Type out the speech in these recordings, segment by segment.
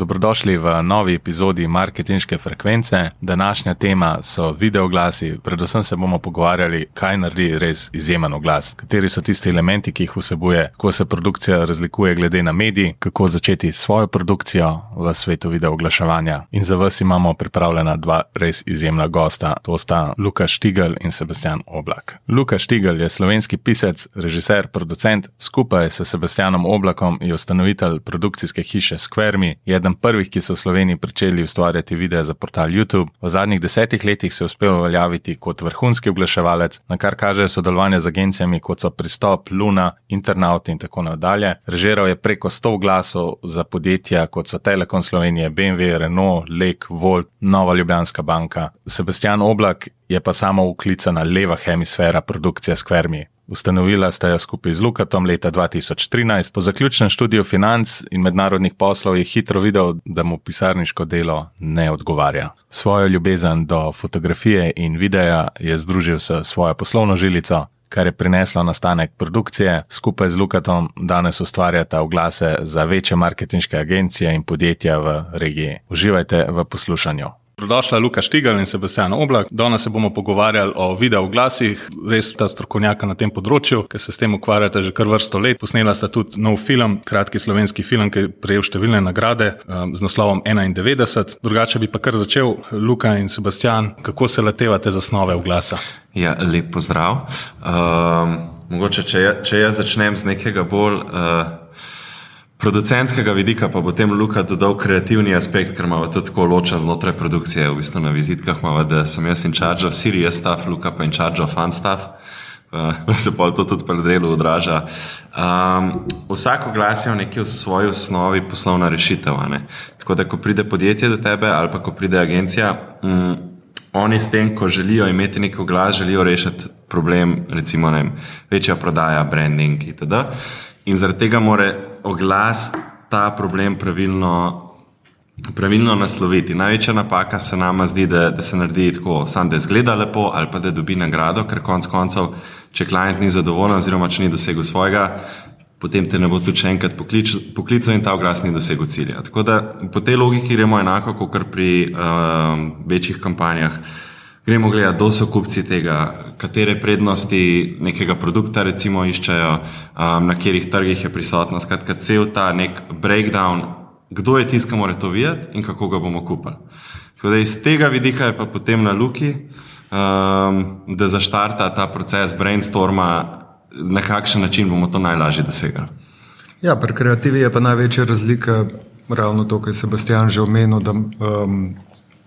Dobrodošli v novi epizodi marketinške frekvence. Današnja tema so videoglasi. Predvsem se bomo pogovarjali, kaj naredi res izjemen oglas, kateri so tisti elementi, ki jih vsebuje, kako se produkcija razlikuje glede na medij, kako začeti svojo produkcijo v svetu videoglaševanja. In za vas imamo pripravljena dva res izjemna gosta. To sta Luka Štigl in Sebastian Oblak. Luka Štigl je slovenski pisec, režiser, producent, skupaj s Sebastianom Oblakom je ustanovitelj produkcijske hiše Square eden prvih, ki so v Sloveniji začeli ustvarjati videe za portal YouTube. V zadnjih desetih letih se je uspel uveljaviti kot vrhunski oglaševalec, na kar kaže sodelovanje z agencijami kot so Pristop, Luna, Internaut in tako naprej. Režiral je preko 100 glasov za podjetja kot so Telekom Slovenije, BMW, Renault, Lek, Volt, Nova Ljubljanska banka. Sebastian Oblak je pa samo uklicana leva hemisfera produkcije Square. Ustanovila sta jo skupaj z Lukatom leta 2013. Po zaključnem študiju financ in mednarodnih poslov je hitro videl, da mu pisarniško delo ne odgovarja. Svojo ljubezen do fotografije in videa je združil s svojo poslovno žilico, kar je prineslo nastanek produkcije. Skupaj z Lukatom danes ustvarjata oglase za večje marketinške agencije in podjetja v regiji. Uživajte v poslušanju. Dobrodošla, Luka Štigal in Sebastian Oblak. Danes se bomo pogovarjali o video glasih, res sta strokovnjaka na tem področju, ki se s tem ukvarjata že kar vrsto let. Posnela sta tudi nov film, kratki slovenski film, ki je prejel številne nagrade um, z naslovom 91. Drugače bi pa kar začel, Luka in Sebastian, kako se latevate za snove v glasa? Ja, lep pozdrav. Um, mogoče, če, če jaz začnem z nekega bolj. Uh, producentskega vidika pa bo tem Luka dodal kreativni aspekt, ker imamo tudi tako ločen znotraj produkcije. V bistvu na vizitkah imamo, da sem jaz in charge of serious stuff, Luka pa in charge of fun stuff. Uh, se pa to tudi pri delu odraža. Um, vsak glas je v neki svoji osnovi poslovna rešitev. Tako da, ko pride podjetje do tebe ali pa ko pride agencija, um, oni s tem, ko želijo imeti neki glas, želijo rešiti problem, recimo vem, večja prodaja, branding itd. In zaradi tega mora oglas ta problem pravilno, pravilno nasloviti. Največja napaka se nama zdi, da, da se naredi tako, sam, da zgleda lepo ali pa da dobi nagrado, ker konec koncev, če klient ni zadovoljen oziroma če ni dosegel svojega, potem te ne bo tudi še enkrat poklical in ta oglas ni dosegel cilja. Tako da po tej logiki gremo enako kot pri uh, večjih kampanjah gremo gledati, kdo so kupci tega, katere prednosti nekega produkta recimo iščejo, um, na katerih trgih je prisotnost. Skratka, cel ta nek breakdown, kdo je tisti, ki mora to videti in kako ga bomo kupili. Tako da iz tega vidika je pa potem na luki, um, da zaštarta ta proces brainstorma, na kakšen način bomo to najlažje dosegli. Ja, pri kreativi je pa največja razlika, ravno to, kar je Sebastian že omenil, da um,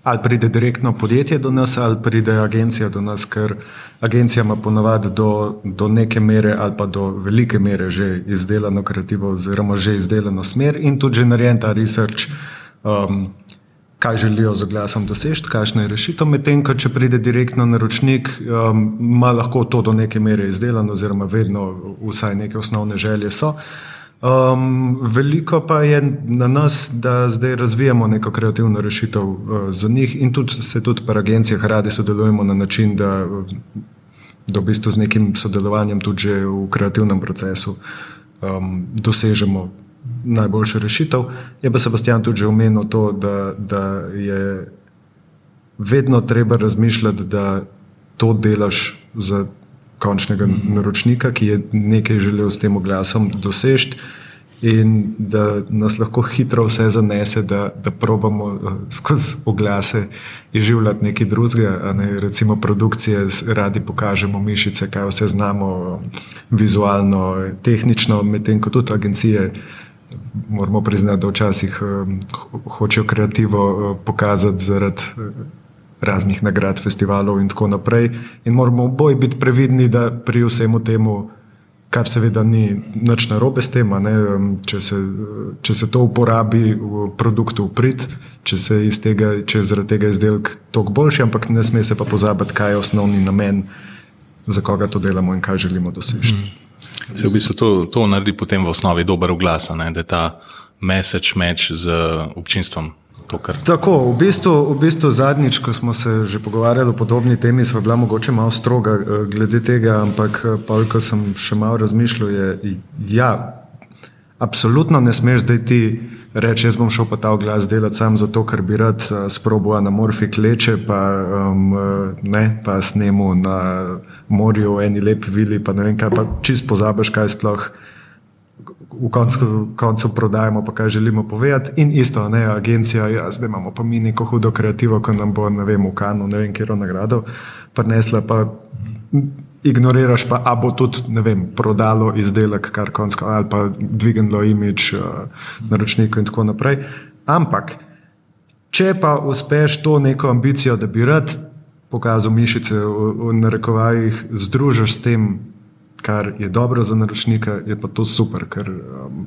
ali pride direktno podjetje do nas, ali pride agencija do nas, ker agencija ima ponovadi do, do neke mere ali pa do velike mere že izdelano kreativo, oziroma že izdelano smer in tudi že narejen ta research. Um, Kaj želijo z oglasom doseči, kakšna je rešitev, medtem ko če pride direktno naročnik, um, ima lahko to do neke mere izdelano, oziroma vedno vsaj neke osnovne želje so. Uh, Um, veliko pa je na nas, da zdaj razvijamo neko kreativno rešitev uh, za njih, in tudi se tudi pri agencijah radi sodelujemo na način, da, da v bistvu z nekim sodelovanjem tudi v kreativnem procesu um, dosežemo najboljšo rešitev. Je pa Sebastian tudi že omenil to, da, da je vedno treba razmišljati, da to delaš za končnega naročnika, ki je nekaj želel s tem oglasom doseči. In da nas lahko hitro vse zanese, da, da probamo uh, skozi oglase izživljati nekaj drugega. Ne? Recimo, produkcije, radi pokažemo mišice, kaj vse znamo, vizualno, tehnično, medtem ko tudi agencije, moramo priznati, da včasih um, hočejo kreativo uh, pokazati zaradi. Raznih nagrad, festivalov in tako naprej. In moramo oboje biti previdni, da pri vsemu temu, kar seveda ni nič narobe s tem, če se, če se to uporabi v produktu uprit, če, tega, če je zaradi tega izdelek toliko boljši, ampak ne sme se pa pozabiti, kaj je osnovni namen, za koga to delamo in kaj želimo doseči. Hmm. Se v bistvu to, to naredi potem v osnovi dober glas, da je ta message match z občinstvom Kar... Tako, v bistvu, v bistvu zadnjič, ko smo se že pogovarjali o podobni temi, smo bila mogoče malo stroga eh, glede tega, ampak eh, pa, ko sem še malo razmišljal, je, ja, absolutno ne smeš zdaj ti reči, jaz bom šel pa ta glas delati sam zato, ker bi rad uh, sprobil anamorfik leče, pa, um, ne, pa snemu na morju v eni lepi vili, pa ne vem kaj, pa čist pozabiš, kaj sploh v koncu, koncu prodajemo, pa kaj želimo povedati. In isto, ne, agencija, ja, zdaj imamo pa mi neko hudo kreativo, ko nam bo, ne vem, v Kanu, ne vem, kje je nagrado, prinesla pa. Ignoriraš pa, a bo tudi vem, prodalo izdelek, kar konsko, ali pa dvignilo imič uh, naročniku in tako naprej. Ampak, če pa uspeš to neko ambicijo, da bi rad pokazal mišice v, v narekovajih, združiš s tem kar je dobro za naročnika, je pa to super, ker um,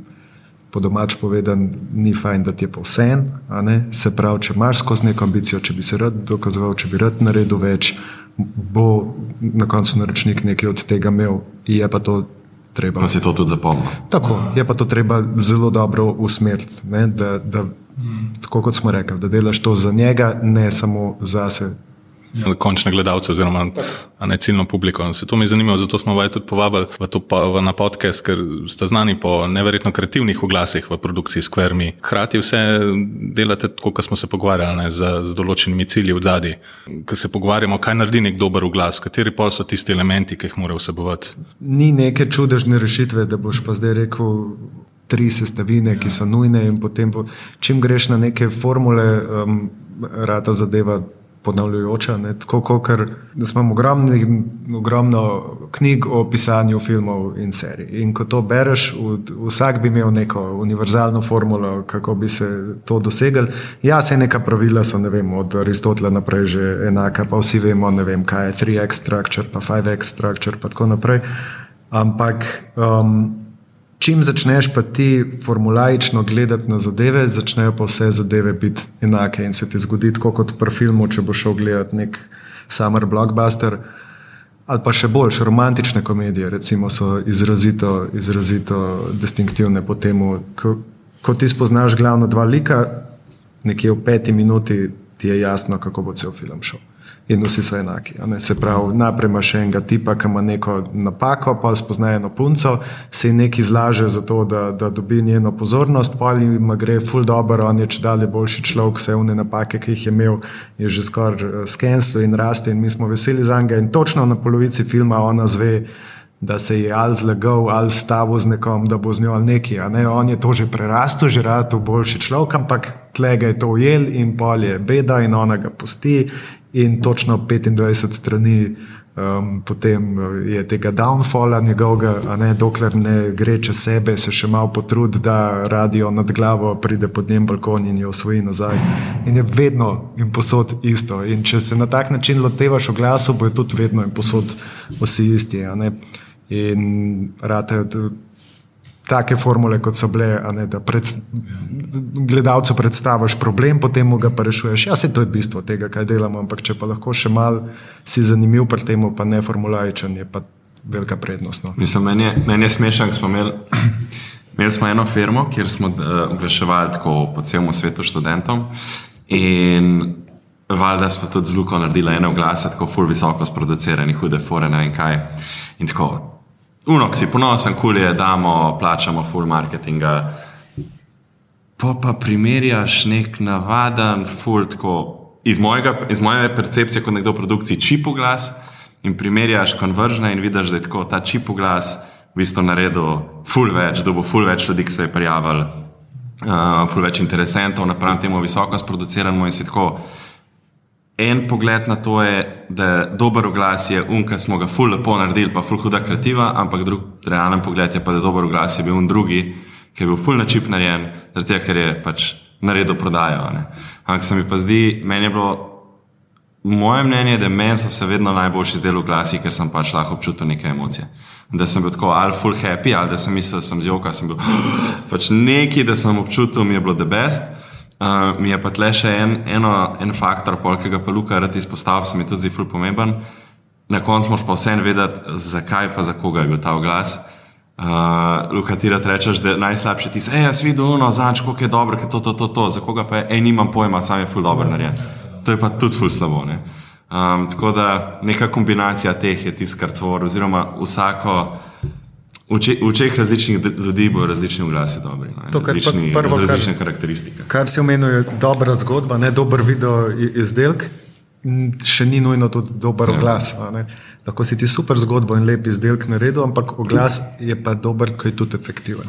po domač povedan, ni fajn, da ti je povsem. Se pravi, če imaš skozi neko ambicijo, če bi se rad dokazoval, če bi rad naredil več, bo na koncu naročnik nekaj od tega imel. Je pa to treba. Pa si to tudi zapomnil. Tako, je pa to treba zelo dobro usmeriti. Da, da, tako kot smo rekli, da delaš to za njega, ne samo za sebe. Ja. končne gledalce, oziroma ne ciljno publiko. Se to mi zanima, zato smo vas tudi povabili v to, v, na podcast, ker ste znani po neverjetno kreativnih oglasih v produkciji Square. Hrati vse delate, kot smo se pogovarjali, ne, z, z določenimi cilji v zadnji. Ker se pogovarjamo, kaj naredi nek dober oglas, kateri pa so tisti elementi, ki jih mora vsebovati. Ni neke čudežne rešitve, da boš pa zdaj rekel. Tri sestavine, ki so nujne, in potem, bo, čim greš na neke formule, um, rata zadeva ponavljajoča. Ne, tako kot imamo ogromni, ogromno knjig o pisanju filmov in serij. In ko to bereš, vsak bi imel neko univerzalno formulo, kako bi se to dosegel. Ja, se neka pravila so, ne vem, od Aristotela naprej že enaka, pa vsi vemo, ne vem, kaj je 3x structure, pa 5x structure, pa tako naprej. Ampak. Um, Čim začneš pa ti formulaično gledati na zadeve, začnejo pa vse zadeve biti enake in se ti zgodi, kot pri filmu, če boš šel gledati nek summer blockbuster. Ali pa še boljš, romantične komedije, recimo, so izrazito, izrazito distinktivne po tem, ko, ko ti spoznaš glavna dva lika, nekje v peti minuti ti je jasno, kako bo cel film šel in vsi so enaki. Se pravi, najprej imaš enega tipa, ki ima neko napako, pa spozna eno punco, se jim nekaj izlaže za to, da, da dobi njeno pozornost, pa jim gre ful dobro, on je če dalje boljši človek, vse vne napake, ki jih je imel, je že skoraj eh, skenslo in raste in mi smo veseli za njega. In točno na polovici filma ona zve. Da se je ali zlagal, ali stavil z nekom, da bo z njo nekaj. Ne? On je to že prerastel, že rad v boljši človek, ampak tlega je to ujel in pol je beda in ona ga pusti in točno 25 strani. Um, potem uh, je tega downfalla njegovega, ne, dokler ne gre čez sebe, se še malo potrudi, da radio nad glavo pride pod njem balkon in jo osvoji nazaj. In je vedno in posod isto. In če se na tak način lotevaš v glasu, bo je tudi vedno in posod vsi isti. In rade take formule, kot so bile, ne, da pred, gledalcu predstaviš problem, potem ga pa rešuješ. Ja, se to je bistvo tega, kaj delamo, ampak če pa lahko še mal si zanimiv pri tem, pa ne formulajčen, je pa velika prednost. No. Mislim, meni je, men je smešen, smo imeli. Imeli smo eno firmo, kjer smo uh, oglaševali tako po celem svetu študentom, in valjda smo tudi z Luko naredili ene oglase, tako ful visoko sproducirane, hude fore, ne vem kaj. In tako, Unok si ponosen, kul je, damo, plačamo full marketinga. Pa pa primerjaš nek navaden, full tako iz, mojega, iz moje percepcije, kot nekdo v produkciji čipo glas in primerjaš konveržne in vidiš, da je tako ta čipo glas v bistvu naredil full več, da bo full več ljudi, ki se je prijavil, uh, full več interesentov, napram temu visoko sproduciranemu in si tako. En pogled na to je, da je dober glas je un, ki smo ga ful lepo naredili, pa ful huda kreativa, ampak drug realen pogled je pa, da je dober glas je bil un drugi, ki je bil ful načip narejen, zaradi tega, ker je pač naredil prodajo. Ampak se mi pa zdi, meni je bilo, moje mnenje je, da meni so se vedno najboljši zdeli glasi, ker sem pač lahko občutil neke emocije. Da sem bil tako ali full happy, ali da sem mislil, da sem zjoka, sem bil pač neki, da sem občutil, mi je bilo the best. Uh, mi je pa tle še en, eno, en faktor, pol, ki ga pa Luka rad izpostavlja, se mi tudi zdi zelo pomemben. Na koncu moš pa vsem vedeti, zakaj pa za koga je bil ta oglas. Uh, Luka, ti rečeš, da je najslabši ti, hej, jaz vidim, no, zanč, koliko je dobro, ker to, to, to, to, za koga pa je, hej, nimam pojma, sam je ful dobro narejen. To je pa tudi ful slabo. Um, tako da neka kombinacija teh je tisto, kar tvori, oziroma vsako V očeh različnih ljudi bo različni oglasi dobri. Ne? To, kar različni, prvo, kar- različne karakteristike. Kar se omenil, je dobra zgodba, ne dober video izdelek, še ni nujno tudi dober Ja. oglas. Lahko si ti super zgodbo in lep izdelek naredil, ampak oglas je pa dober, ko je tudi efektiven.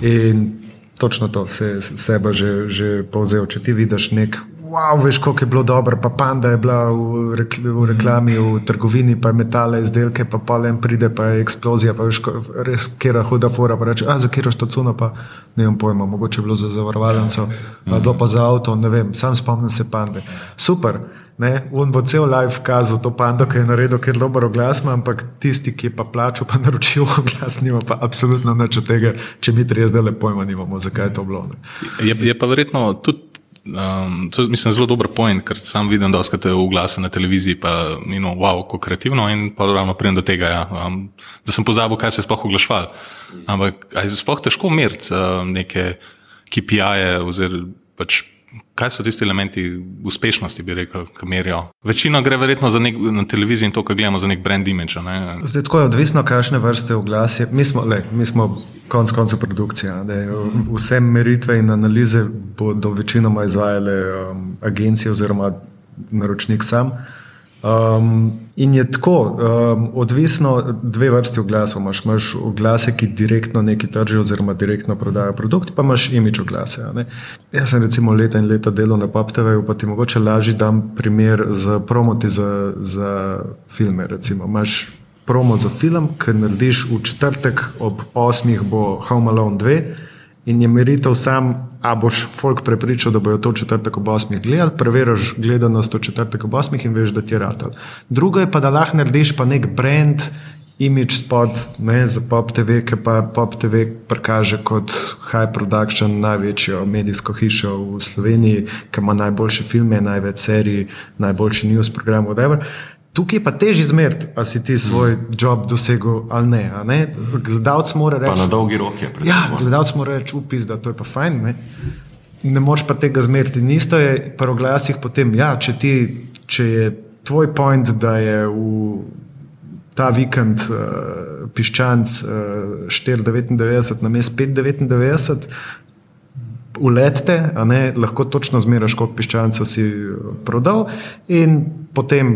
In točno to se sebe že, že povzel. Če ti vidiš nek, wow, veš, koliko je bilo dobro, pa panda je bila v, rekl v reklami, v trgovini, pa je metala izdelke, pa polem pride, pa je eksplozija, pa veš, res kera huda fora, pa reče, a za kero štacuno, pa ne vem pojma, mogoče je bilo za zavarovalnico, ali bilo pa za avto, ne vem, sam spomnim se pande. Super. Ne, on bo cel live kazal to pando, ki je naredil, ker je dober oglas, ampak tisti, ki je pa plačal, pa naročil oglas, nima pa absolutno nič od tega, če mi trije zdaj le pojma nimamo, zakaj je to bilo. Ne. Je, je pa verjetno tudi. Um, to je mislim, zelo dober point, ker sam vidim, da ste v glasu na televiziji, pa je no, wow, kako kreativno in pa ravno pridem do tega, ja, um, da sem pozabil, kaj se je sploh oglašval. Ampak je sploh težko meriti um, neke KPI-je oziroma pač, kaj so tisti elementi uspešnosti, bi rekel, ki merijo. Večina gre verjetno nek, na televiziji in to, kar gledamo za nek brand image. Ne? Zdaj, tako je odvisno, kakšne vrste oglas je. Mi smo, le, mi smo konec koncev produkcija. Ne. Vse meritve in analize bodo večinoma izvajale um, agencije oziroma naročnik sam. Um, in je tako, um, odvisno dve vrsti oglasov. Imaš, imaš oglase, ki direktno nekaj tržijo, oziroma direktno prodajo produkt, pa imaš imič oglase. Jaz sem recimo leta in leta delal na PopTV, pa ti mogoče lažje dam primer za promoti za, za filme. Recimo. Imaš promo za film, ki narediš v četrtek ob 8. bo Home Alone 2. In je meritev sam, a boš folk prepričal, da bojo to četrtek ob 8. gledali, preveriš gledanost v četrtek ob 8. in veš, da ti je ratal. Drugo je pa, da lahko narediš pa nek brand, image spot ne, za Pop TV, ki pa Pop TV prikaže kot high production, največjo medijsko hišo v Sloveniji, ki ima najboljše filme, največ serij, najboljši news program, whatever. Tukaj je pa težje izmeriti, ali si ti svoj job dosegel ali ne. ne. Gledalec mora Pa reči, na dolgi rok je predvsem. Ja, gledalec mora reči, upis, da to je pa fajn. Ne, ne moreš pa tega zmeriti. In isto je pri oglasih potem, ja, če, ti, če je tvoj point, da je v ta vikend uh, piščanc uh, 4,99 na mest 5,99. Uletite, ne, lahko točno zmeraš, koliko piščancev si eh, prodal, in potem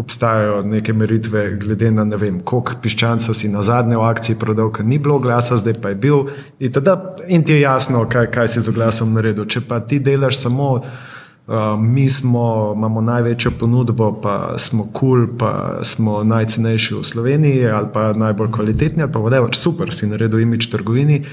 obstajajo neke meritve, glede na ne vem, koliko piščanca si na zadnje v akciji prodal, ker ni bilo glasa, zdaj pa je bil. In, tada, in ti je jasno, kaj, kaj si z oglasom naredil. Če pa ti delaš samo, uh, mi smo, imamo največjo ponudbo, pa smo kul, cool, pa smo najcenejši v Sloveniji, ali pa najbolj kvalitetni, ali pa vodevač, super, si naredil imič trgovini.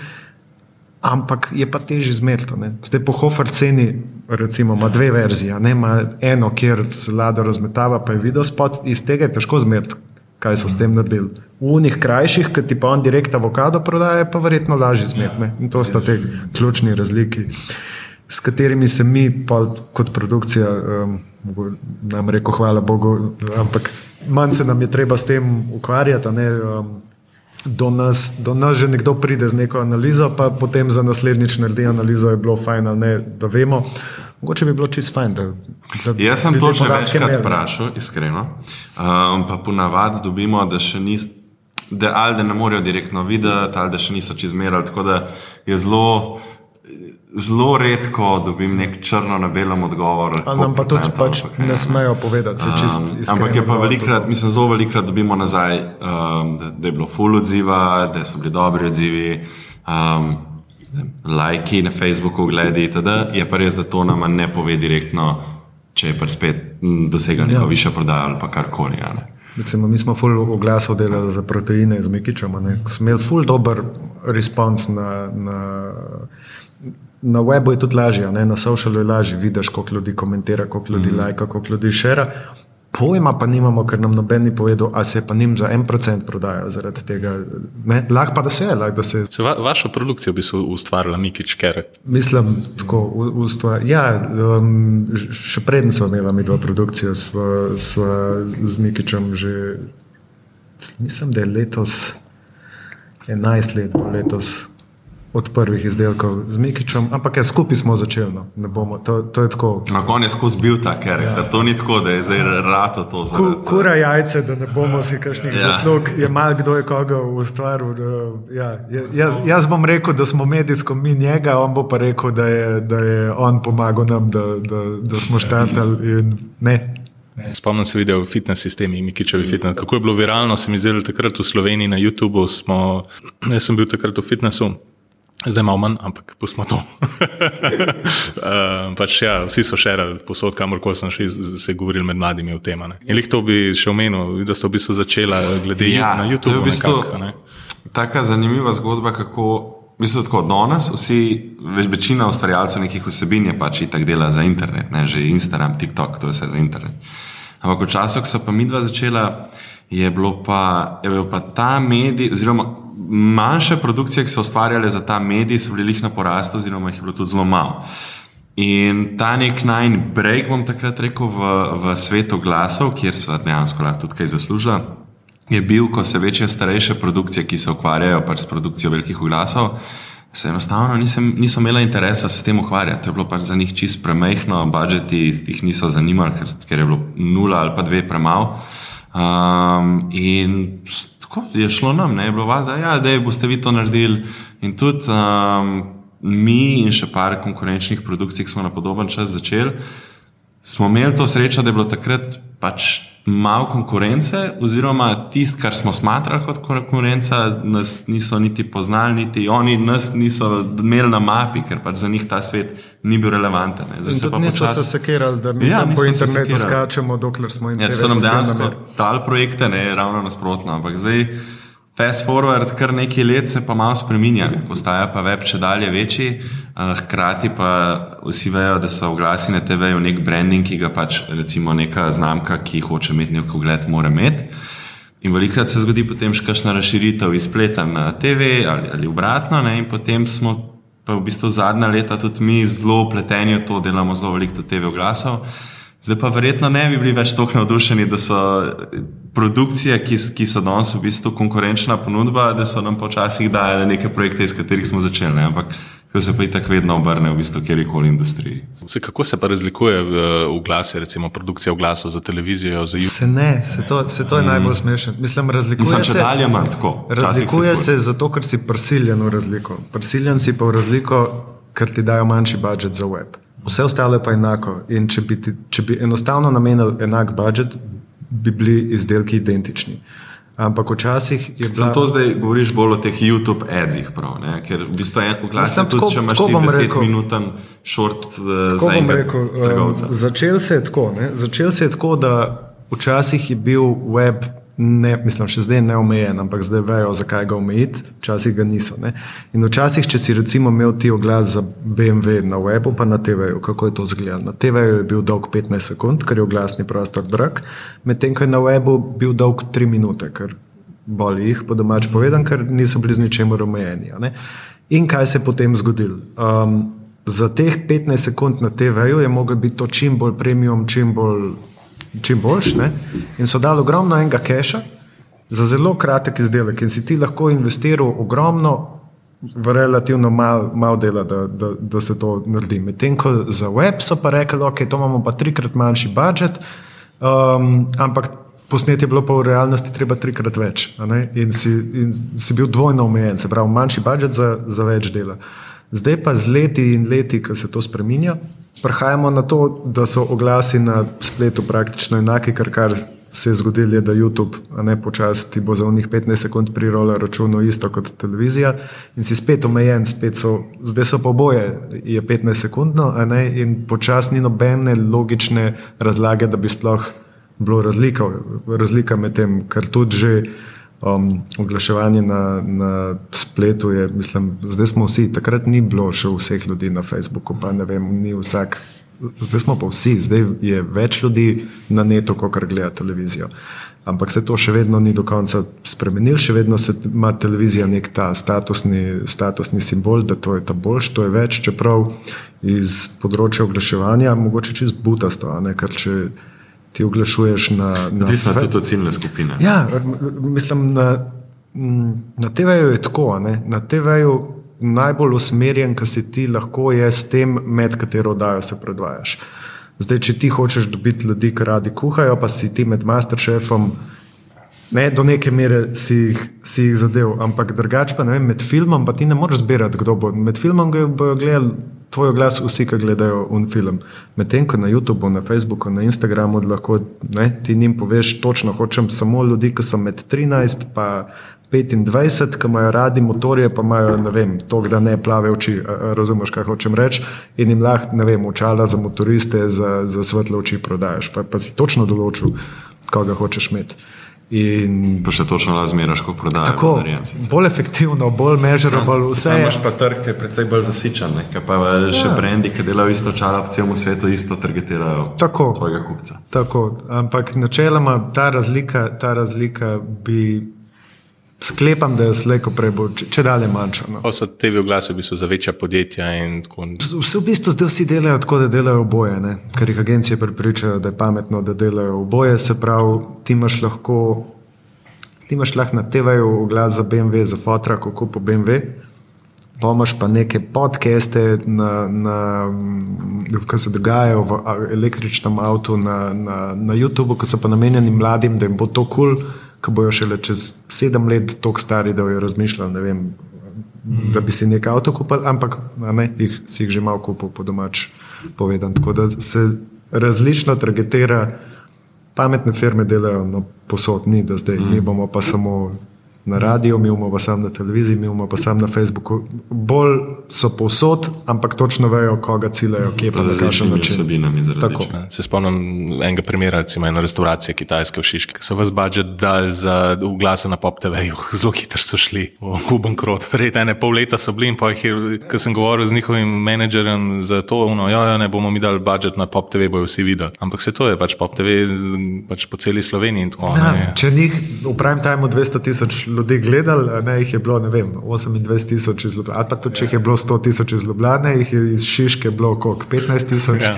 Ampak je pa težje zmeriti. ne. Zdaj po Hofer ceni, recimo, ima dve verzije. ne, Ima eno, kjer se lada razmetava, pa je video spot, iz tega je težko zmeriti, kaj so s tem naredili. V unih krajših, ki ti pa on direkt avokado prodaja, pa verjetno lažje zmeriti. In to sta te ključni razliki, s katerimi se mi pa kot produkcija, um, nam reko, hvala Bogu, ampak manj se nam je treba s tem ukvarjati. um, do nas, do nas že nekdo pride z neko analizo, pa potem za naslednjič naredi analizo, je bilo fajn ali ne, da vemo. Mogoče bi bilo čist fajn, da, da Jaz sem to že večkrat imeli. vprašal, iskreno. Um, pa ponavadi dobimo, da še niso, da ali da ne morejo direktno videti, ali da še niso čezmerali. Tako da je zelo, zelo redko dobim nek črno na belem odgovor. Nam pa tudi pač ampak, ne smejo povedati, se čist Um, iskreno ampak je pa velikrat, tudi. mislim, zelo velikrat dobimo nazaj, um, da, da je bilo full odziva, da so bili dobri odzivi, um, lajki na Facebooku, gledi itd. Je pa res, da to nama ne pove direktno, če je pa spet dosega neko ja. višjo prodajo ali pa karkoli. Recimo, mi smo ful oglasov delali za proteine z Mikičem, ne. smo imeli ful dober respons na, na, na webu je tudi lažje, ne. na socialu je lažje, vidiš, koliko ljudi komentira, koliko ljudi mm. lajka, koliko ljudi šera. Pojma pa nimamo, ker nam noben ni povedal, a se pa njim za en procent prodaja zaradi tega. Lahko pa da se, lahko da se Se va, vašo produkcijo bi se ustvarila Mikič Keret. Mislim, tako stvar. Ja, um, še preden smo imeli mi dva produkcijo, sva, sva z Mikičem že, mislim, da je letos 11 let, letos od prvih izdelkov z Mikičem, ampak ja, skupaj smo začeli. No. Bomo, to, to je tako. Na koncu je skozi bil ta karakter, ja. to ni tako, da je zdaj rado to za Ku, Kura jajce, da ne bomo si kakšnih ja. zaslug, je mal kdo je koga ustvaril. Ja, jaz, jaz bom rekel, da smo medijsko mi njega, on bo pa rekel, da je, da je on pomagal nam, da, da, da smo štartali in ne. Spomnim se video fitness sistemi, Mikičevi fitness. Kako je bilo viralno, se mi zdelo takrat v Sloveniji na YouTubu. Smo, jaz sem bil takrat v fitnessu, zdaj malo manj, ampak pustimo to. uh, pač, ja, vsi so še rali posod, kamor sem šel, se govorili med mladimi o tem. In lih to bi še omenil, da so v bistvu začela glede ja, na YouTube. To je v bistvu taka zanimiva zgodba, kako. Mislim, da od danes vsi, več večina ustvarjalcev nekih vsebin je pač tako dela za internet, ne že Instagram, TikTok, to je vse za internet. Ampak v času, ko so pa mi dva začela, je, pa, je bil pa ta medij, oziroma manjše produkcije, ki so ustvarjale za ta medij, so bili na porastu, oziroma jih je bilo tudi zelo malo. In ta nek nine break, bom takrat rekel, v, v svetu glasov, kjer so dejansko lahko tudi kaj zaslužila, je bil, ko se večje starejše produkcije, ki se ukvarjajo pač s produkcijo velikih glasov, se enostavno nisem, niso imela interesa se s tem ukvarjati. To je bilo pač za njih čist premehno, budžeti jih niso zanimali, ker, ker je bilo nula ali pa dve premalo. Um, in tako je šlo nam, ne je bilo valjda, ja, da boste vi to naredili. In tudi um, mi in še par konkurenčnih produkcij, ki smo na podoben čas začeli, smo imeli to srečo, da je bilo takrat pač malo konkurence, oziroma tisto, kar smo smatrali kot konkurenca, nas niso niti poznali, niti oni nas niso imeli na mapi, ker pač za njih ta svet ni bil relevanten. Zdaj se pa niso počas... se sekirali, da mi ja, po internetu skačemo, dokler smo jim ja, so nam dejansko dali projekte, ne ravno nasprotno, ampak zdaj. Fast forward, kar nekaj let se pa malo spremenja, postaja pa web če dalje večji, hkrati pa vsi vejo, da so oglasi na TV-ju nek branding, ki ga pač recimo neka znamka, ki hoče imeti nek ogled, mora imeti. In velikrat se zgodi potem še kakšna razširitev iz spleta na TV ali, ali obratno, ne? in potem smo pa v bistvu zadnja leta tudi mi zelo upleteni v to, delamo zelo veliko TV oglasov. Zdaj pa verjetno ne bi bili več tako navdušeni, da so produkcije, ki, ki so danes v bistvu konkurenčna ponudba, da so nam počasih dajale neke projekte, iz katerih smo začeli. Ne? Ampak ko se pa i tako vedno obrne v bistvu kjerkoli industriji. Se, kako se pa razlikuje v, v glasi, recimo produkcija v glasu za televizijo? Za se ne, se to, se to je mm. najbolj smešno. Mislim, razlikuje Mislim, se. Dalje manj tako. Razlikuje se, se zato, ker si prisiljen v razliko. Prisiljen si pa v razliko, ker ti dajo manjši budžet za web. Vse ostalo je pa enako. In če bi, ti, če bi enostavno namenili enak budžet, bi bili izdelki identični. Ampak včasih je bilo. Zato zdaj govoriš bolj o teh YouTube adzih, prav, ker v bistvu je v glasu tudi, tako, če imaš 10 minut short uh, za enega trgovca. Um, začel se je tako, začel se je tako, da včasih je bil web ne, mislim, še zdaj neomejen, ampak zdaj vejo, zakaj ga omejiti, včasih ga niso. Ne? In včasih, če si recimo imel ti oglas za BMW na webu, pa na TV-ju, kako je to izgledalo. Na TV-ju je bil dolg 15 sekund, ker je oglasni prostor drag, medtem ko je na webu bil dolg 3 minute, ker boli jih, po domač povedan, ker niso bili z ničemer omejeni. In kaj se je potem zgodilo? Um, za teh 15 sekund na TV-ju je mogel biti to čim bolj premium, čim bolj čim boljš. Ne? In so dali ogromno enega keša za zelo kratek izdelek, in si ti lahko investiral ogromno v relativno malo mal dela, da, da, da se to naredi. Medtem ko za web so pa rekli, da okay, imamo pa trikrat manjši budžet, um, ampak. Posnet je bilo pa v realnosti treba trikrat več in si, in si bil dvojno omejen, se pravi, manjši budžet za, za več dela. Zdaj pa z leti in leti, ko se to spremenja, Prehajamo na to, da so oglasi na spletu praktično enaki, kar, kar se je zgodilo, je, da YouTube ne počasi ti bo za unih 15 sekund prirola računo isto kot televizija in si spet omejen, spet so, zdaj so pa oboje, je 15 sekundno ne, in počasi ni nobene logične razlage, da bi sploh bilo razlika, razlika med tem, kar tudi že. Um, oglaševanje na, na spletu je, mislim, zdaj smo vsi, takrat ni bilo še vseh ljudi na Facebooku, pa ne vem, ni vsak. Zdaj smo pa vsi, zdaj je več ljudi na netu, kot gleda televizijo. Ampak se to še vedno ni do konca spremenilo, še vedno ima televizija nek ta statusni, statusni simbol, da to je ta boljš, to je več, čeprav iz področja oglaševanja, mogoče čez butasto, ker če ti oglašuješ na. Odvisno je tudi od ciljne skupine. Ja, mislim, na, na TV-ju je tako. Ne? Na TV-ju najbolj usmerjen, kar si ti lahko je s tem, med katero oddajo se predvajaš. Zdaj, če ti hočeš dobiti ljudi, ki radi kuhajo, pa si ti med masterchefom, ne, do neke mere si jih, si jih zadev, ampak drugače pa ne vem, med filmom pa ti ne moreš zbirati, kdo bo. Med filmom bojo gledali tvoj glas vsi, ki gledajo un film. Medtem ko na YouTubu, na Facebooku, na Instagramu lahko ne, ti njim poveš, točno hočem samo ljudi, ki so med 13 in 25, ki imajo radi motorje, pa imajo ne vem, to, da ne plave oči, razumeš, kaj hočem reči, in jim lahko, ne vem, očala za motoriste, za, za svetle oči prodajaš, pa, pa si točno določil, koga hočeš imeti. In pa še točno razmeraš, kako prodajaš. Tako, bolj efektivno, bolj mežerable, vse. Sam imaš pa trg, ki je precej bolj zasičen, ker pa ja. še brendi, ki delajo isto čala po celem svetu, isto targetirajo tako, tvojega kupca. Tako, ampak načeloma ta razlika, ta razlika bi. Sklepam, da je slejko prej, bo, če, če dalje manjša. No. So te v glasu, v bistvu za večja podjetja. Vse v bistvu zdaj vsi delajo tako, da delajo oboje, ne? ker jih agencije pripričajo, da je pametno, da delajo oboje. Se pravi, ti imaš lahko, ti imaš lahko na TV-ju glas za BMW, za fotra, kako po BMW. Pomaž pa neke podcaste, na, na, ki se dogajajo v električnem avtu, na, na, na YouTubu, ki so pa namenjeni mladim, da jim bo to kul. Cool ki bojo šele čez sedem let tako stari, da bojo razmišljali, vem, mm. da bi si nekaj avto kupili, ampak ne, jih, si jih že malo kupil po domač povedan. Tako da se različno targetira, pametne firme delajo no, posod, ni da zdaj, mm. mi bomo pa samo na radiju, mi imamo pa sam na televiziji, mi imamo pa sam na Facebooku. Bolj so povsod, ampak točno vejo, koga ciljajo, kje pa na kakšen način. Se spomnim enega primera, recimo ena restauracija kitajske v Šiški, ki so vas budžet dali za uglase na pop TV-ju, zelo hitro so šli v bankrot. Prej ene pol leta so bili in pa jih, ko sem govoril z njihovim menedžerjem za to, no, jo, jo, ne bomo mi dali budžet na pop TV, bojo vsi videli. Ampak se to je pač pop TV pač po celi Sloveniji in tako naprej. Če njih v prime timeu 200 tisoč ljudi gledali, ne jih je bilo vem, 28 tisoč iz Ljubljana, ali pa tudi če jih je bilo 100 tisoč iz Ljubljana, jih je iz Šiške bilo koliko 15 tisoč. Ja.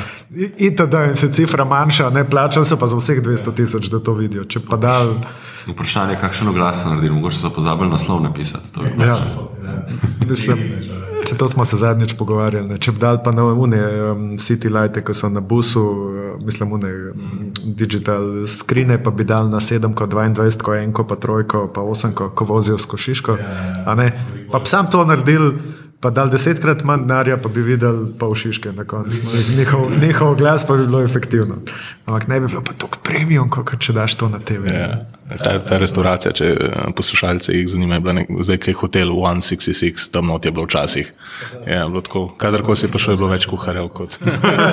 In da in se cifra manjša, ne plačal se pa za vseh 200 tisoč, da to vidijo. Dal... Vprašanje je, kakšen oglas so naredili, mogoče so pozabili naslov napisati. Ja. Mislim. To smo se zadnjič pogovarjali. Če bi dal pa na une um, City Lights, ki so na busu, uh, mislim, une um, digital skrine, pa bi dal na 7, 22, 1, pa 3, pa 8, ko vozijo s košiško. Pa bi sam to naredil pa dal desetkrat manj denarja, pa bi videl pa v Šiške na koncu. Njihov, njihov glas pa bi bilo efektivno. Ampak ne bi bilo pa tako premium, kot če daš to na TV. Ja. Ta, ta restauracija, če eh, poslušalce jih zanima, je bila nek, zdaj kaj hotel 166, tam not je bilo včasih. Ja, bilo tako, kadarko si prišel, je bilo več kuharjev kot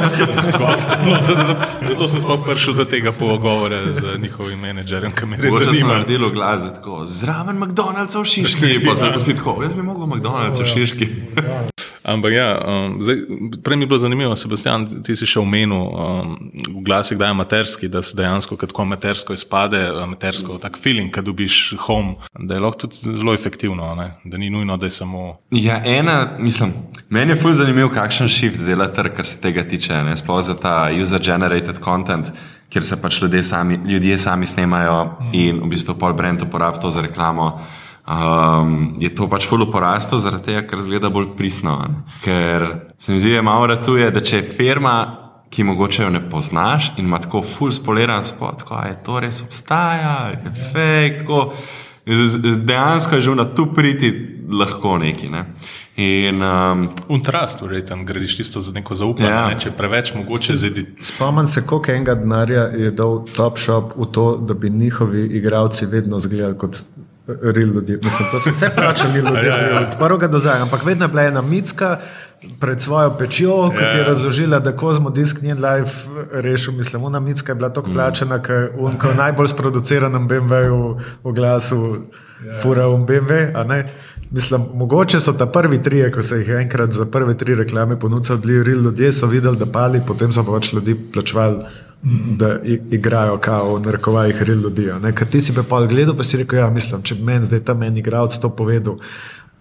gost. No, zato, sem sploh prišel do tega pogovora z njihovim menedžerjem, ki me res zanima. Naredilo glas, tako zraven McDonald'sa v Šiški, pa sem si tako, jaz bi mogel McDonald'sa v Šiški. Ampak ja, um, zdaj, prej mi je bilo zanimivo, Sebastian, ti si še omenil um, v glasi, da je materski, da se dejansko tako matersko izpade, matersko tak feeling, kad dobiš home, da je lahko tudi zelo efektivno, ne? da ni nujno, da je samo. Ja, ena, mislim, meni je fulj zanimiv, kakšen shift dela trg, kar se tega tiče, sploh za ta user-generated content. Ker se pač ljudje sami, ljudje sami snemajo in v bistvu pol brend uporablja to za reklamo um, je to pač fully poraslo, zaradi tega, ker zgleda bolj pristno. Ne? Ker se mi zdi, da malo ratuje, da če je firma, ki mogoče jo ne poznaš in ima tako full spoliran spot, tako je to res obstaja, je fake, tako. Dejansko je že na tu priti lahko neki. Ne? In, um, Untrast, torej tam gradiš tisto za neko zaupanje, ja. ne? če preveč mogoče zidi. Spomnim se, koliko enega denarja je dal Top Shop v to, da bi njihovi igravci vedno izgledali kot real ljudi. Mislim, to so vse plačali ljudje, ja, ja. od prvega do zdaj. Ampak vedno je bila ena mitska pred svojo pečjo, ki ti je ja. razložila, da Kozmo Disk njen live rešil. Mislim, ona mitska je bila tako mm. plačena, ker v najbolj sproduciranem BMW-ju v glasu fura v BMW. Mislim, mogoče so ta prvi tri, ko se jih enkrat za prve tri reklame ponudili, bili real ljudje, so videli, da pali, potem so pač ljudi plačevali da igrajo kao v narekovajih real ljudi. Ker ti si pa pol gledal, pa si rekel, ja, mislim, če meni zdaj tam en igralec to povedal.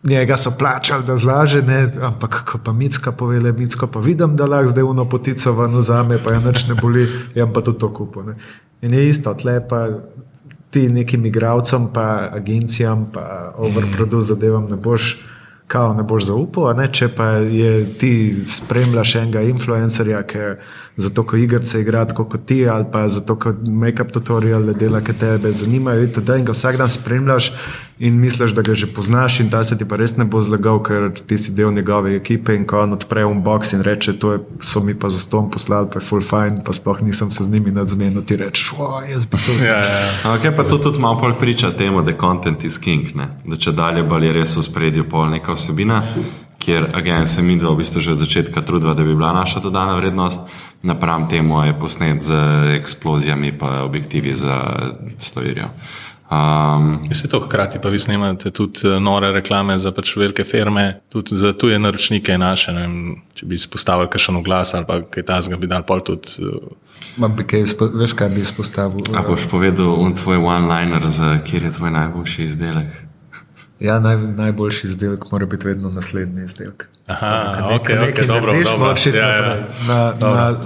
Njega so plačali, da zlaže, ne? ampak ko pa Micka povele, Micko pa vidim, da lahko zdaj uno potico vano za me, pa je noč ne boli, jaz pa tudi to kupim. In je isto, tle pa ti nekim igravcem, pa agencijam, pa overproduce zadevam ne boš kao ne boš zaupal, ne? če pa je ti spremljaš enega influencerja, ki zato, ko igrice igra tako kot ti, ali pa zato, ko make-up tutoriale dela, ki tebe zanimajo, itd. in ga vsak dan spremljaš in misliš, da ga že poznaš in ta se ti pa res ne bo zlagal, ker ti si del njegove ekipe in ko on odpre unbox in reče, to je, so mi pa za ston poslali, pa je full fine, pa sploh nisem se z njimi nadzmenil, ti rečeš, jaz bi to. Ja, ja, ja. Okay, pa to tudi malo bolj priča temu, da content is king, ne? da če dalje bolj je res v spredju pol neka vsebina, kjer agencija mi dva v bistvu že od začetka trudva, da bi bila naša dodana vrednost, napram temu je posnet z eksplozijami pa objektivi za stovirijo. Um, Se to hkrati pa vi snemate tudi eh, nore reklame za pač velike firme, tudi za tuje naročnike naše. ne Vem, če bi izpostavili kakšen oglas ali pa kaj tasga, bi dal pol tudi. eh, Ma bi kaj, veš, kaj bi izpostavil? a boš povedal un tvoj one-liner, za kjer je tvoj najboljši izdelek? Ja, naj, najboljši izdelek mora biti vedno naslednji izdelek. Aha, Ko ok, nekaj ok, dobro, narediš, dobro. moraš iti Ja, ja. naprej. Na, Dobro. na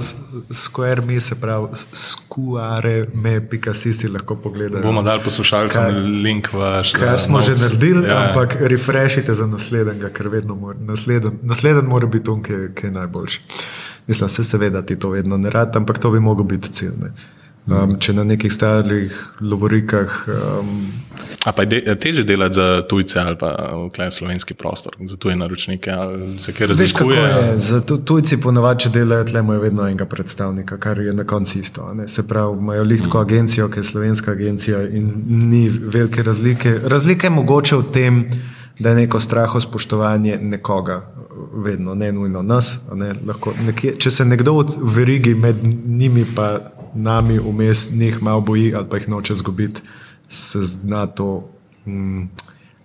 Square Me, se pravi, square.me.si si lahko pogledaš. Bomo dali poslušalcem Kaj- link v vaš. Kar eh, smo že notes. naredili, Ja, ja. ampak refreshite za naslednjega, ker vedno mora, nasleden, nasleden mora biti on, ki, je- ki je najboljši. Mislim, se seveda ti to vedno ne rad, ampak to bi mogel biti cilj. Um, če na nekih starih lovorikah um, A pa je de, teže delati za tujce ali pa v klej slovenski prostor, za tuje naročnike, ali Veš, kako razlikuje? je? Za tu- tujci ponavadi, če delajo, tle imajo vedno enega predstavnika, kar je na koncu isto. ne. Se pravi, imajo lihtko agencijo, ki je slovenska agencija in ni velike razlike. Razlika je mogoče v tem, da je neko straho spoštovanje nekoga, vedno, ne nujno nas. Ne, lahko, nekje, če se nekdo v verigi med njimi pa nami vmes njih malo boji ali pa jih noče zgubiti, se zna to mm,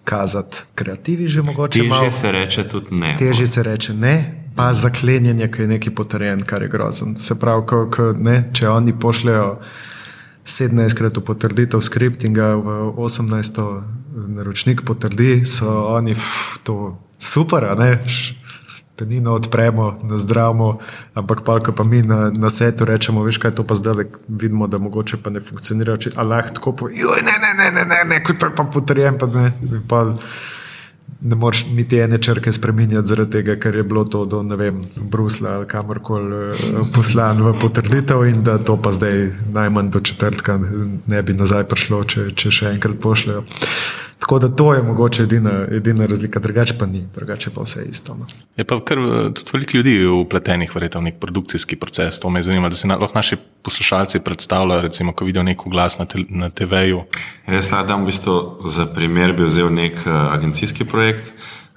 kazati. Kreativi že mogoče malo. Težje se reče tudi ne. Težje se reče ne, pa zaklenjenje, ki je neki potrjen, kar je grozen. Se pravi, ko, ko, ne, če oni pošljajo 17krat v potrditev skript in ga v 18. naročnik potrdi, so oni pf, to super, a ne. Penino odpremo, nazdravimo, ampak pa, ko pa mi na, na setu rečemo, veš kaj, to pa zdaj vidimo, da mogoče pa ne funkcionira, če Allah tako joj, ne, ne, ne, ne, ne, ne, ko to je pa potrjen, pa ne. Pa, ne moreš niti ene črke spremenjati, zaradi tega, ker je bilo to do vem, Brusla ali kamorkoli eh, poslan v potrditev, in da to pa zdaj najmanj do četrtka ne bi nazaj prišlo, če, če še enkrat pošljajo. Tako da to je mogoče edina, edina razlika, drugače pa ni, drugače pa vse isto. No. Je pa kar eh, tudi veliko ljudi upletenih verjetno v nek produkcijski proces. To me zanima, da si na, lahko naši poslušalci predstavljajo, recimo, ko vidijo nek oglas na, te, na TV-ju. Jaz rad v bistvu za primer bi vzel nek uh, agencijski projekt.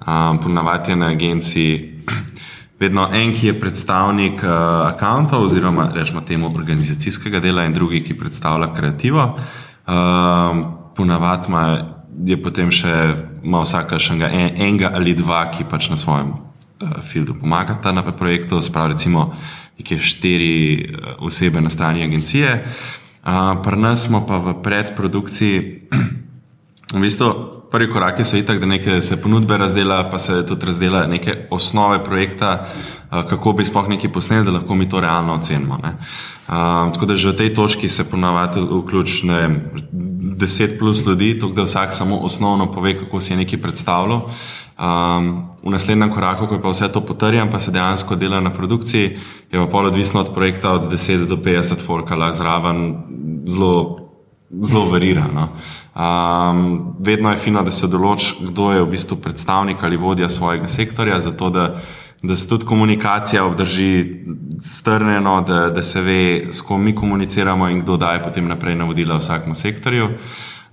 Um, Ponavadi je na agenciji vedno en, ki je predstavnik uh, akauntov oziroma rečemo temu organizacijskega dela in drugi, ki predstavlja kreativo. Um, Ponavadi ima je potem še ima vsaka še enega, en, enega ali dva, ki pač na svojem uh, fieldu pomagata na projektu, sprav recimo neke štiri uh, osebe na strani agencije. Uh, Pri nas smo pa v predprodukciji, v bistvu prvi koraki so itak, da neke se ponudbe razdela, pa se tudi razdela neke osnove projekta, uh, kako bi sploh nekaj posneli, da lahko mi to realno ocenimo. ne. Um, tako da že v tej točki se ponavadi vključi ne vem, 10 plus ljudi, tako da vsak samo osnovno pove, kako si je nekaj predstavljal. Um, v naslednjem koraku, ko je pa vse to potrjeno, pa se dejansko dela na produkciji, je pa pol odvisno od projekta, od 10 do 50 folka lahko zraven zelo, zelo varira. No. Um, vedno je fino, da se določi, kdo je v bistvu predstavnik ali vodja svojega sektorja, zato da, da se tudi komunikacija obdrži strnjeno, da, da se ve, s kom mi komuniciramo in kdo daje potem naprej navodila vsakemu sektorju.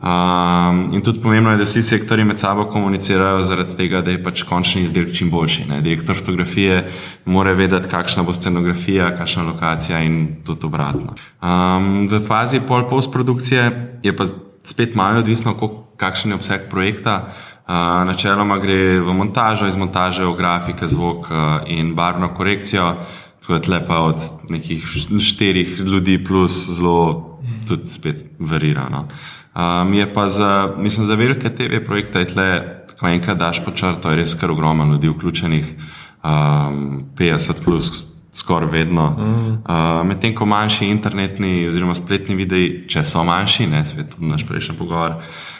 Um, in tudi pomembno je, da vsi sektori med sabo komunicirajo, zaradi tega, da je pač končni izdelek čim boljši. Ne? Direktor fotografije mora vedeti, kakšna bo scenografija, kakšna lokacija in tudi obratno. Um, v fazi pol postprodukcije je pa spet malo odvisno, kakšen je obseg projekta. Uh, načeloma gre v montažo, iz montaže v grafike, zvok uh, in barvno korekcijo. Tako da tle pa od nekih štirih ljudi plus zelo tudi spet varirano. Um, je pa za, mislim, za velike TV projekte je tle, ko enkrat daš po črto, je res kar ogromno ljudi vključenih, um, 50 plus skoraj vedno. Mm. Uh, Medtem ko manjši internetni oziroma spletni videi, če so manjši, ne svet, naš prejšnji pogovor, Uh,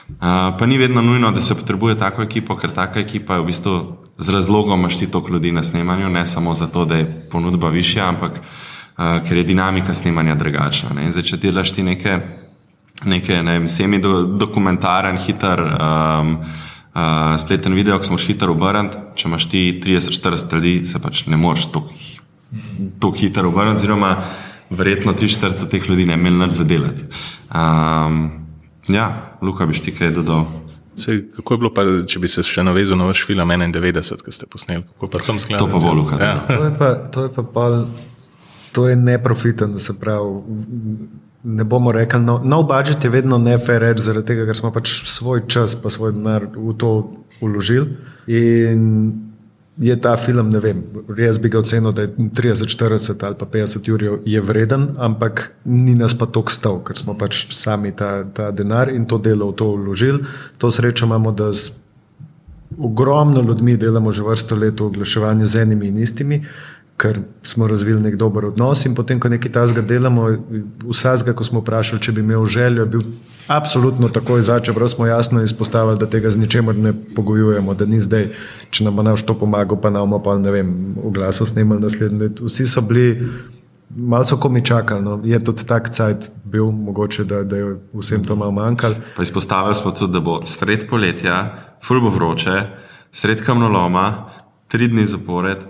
pa ni vedno nujno, da se potrebuje tako ekipo, ker taka ekipa je v bistvu z razlogom mašti toliko ljudi na snemanju, ne samo zato, da je ponudba višja, ampak uh, ker je dinamika snemanja drugačna. Zdaj, če delaš ti neke, neke ne vem, semi-dokumentaren, hiter. Um, Uh, spleten video, ki smo hitro obrniti, če imaš ti 30-40 ljudi, se pač ne moreš tako hitro obrniti, oziroma verjetno 3-4 teh ljudi ne imeli nič zadelati. Um, ja, Luka, bi ti kaj dodal? Sej, kako je bilo, pa, če bi se še navezal na vaš film 91, ki ste posneli? Pa to pa bo Luka. Ja. To je pa, to je pa pol, to je neprofiten, se pravi. Ne bomo rekli, no, no budžet je vedno ne fair reči, zaradi tega, ker smo pač svoj čas, pa svoj denar v to uložili. In je ta film, ne vem, res bi ga ocenil, da je 30, 40 ali pa 50 ur je vreden, ampak ni nas pa toliko stal, ker smo pač sami ta, ta denar in to delo v to vložili. To srečo imamo, da z ogromno ljudmi delamo že vrsto let v oglaševanju z enimi in istimi ker smo razvili nek dober odnos. In potem, ko nekaj tasga delamo, vsega, ko smo vprašali, če bi imel željo, je bil absolutno takoj za, čeprav smo jasno izpostavili, da tega z ničemer ne pogojujemo, da ni zdaj, če nam bo naš to pomagal, pa nam pa ne vem, v glasu snimali naslednji let. Vsi so bili. Malo so komi čakali, no. je tudi tak cajt bil, mogoče, da, da je vsem to malo manjkalo. Izpostavili smo tudi, da bo sred poletja, fulbo vroče, sred kamnoloma, tri dni zapored,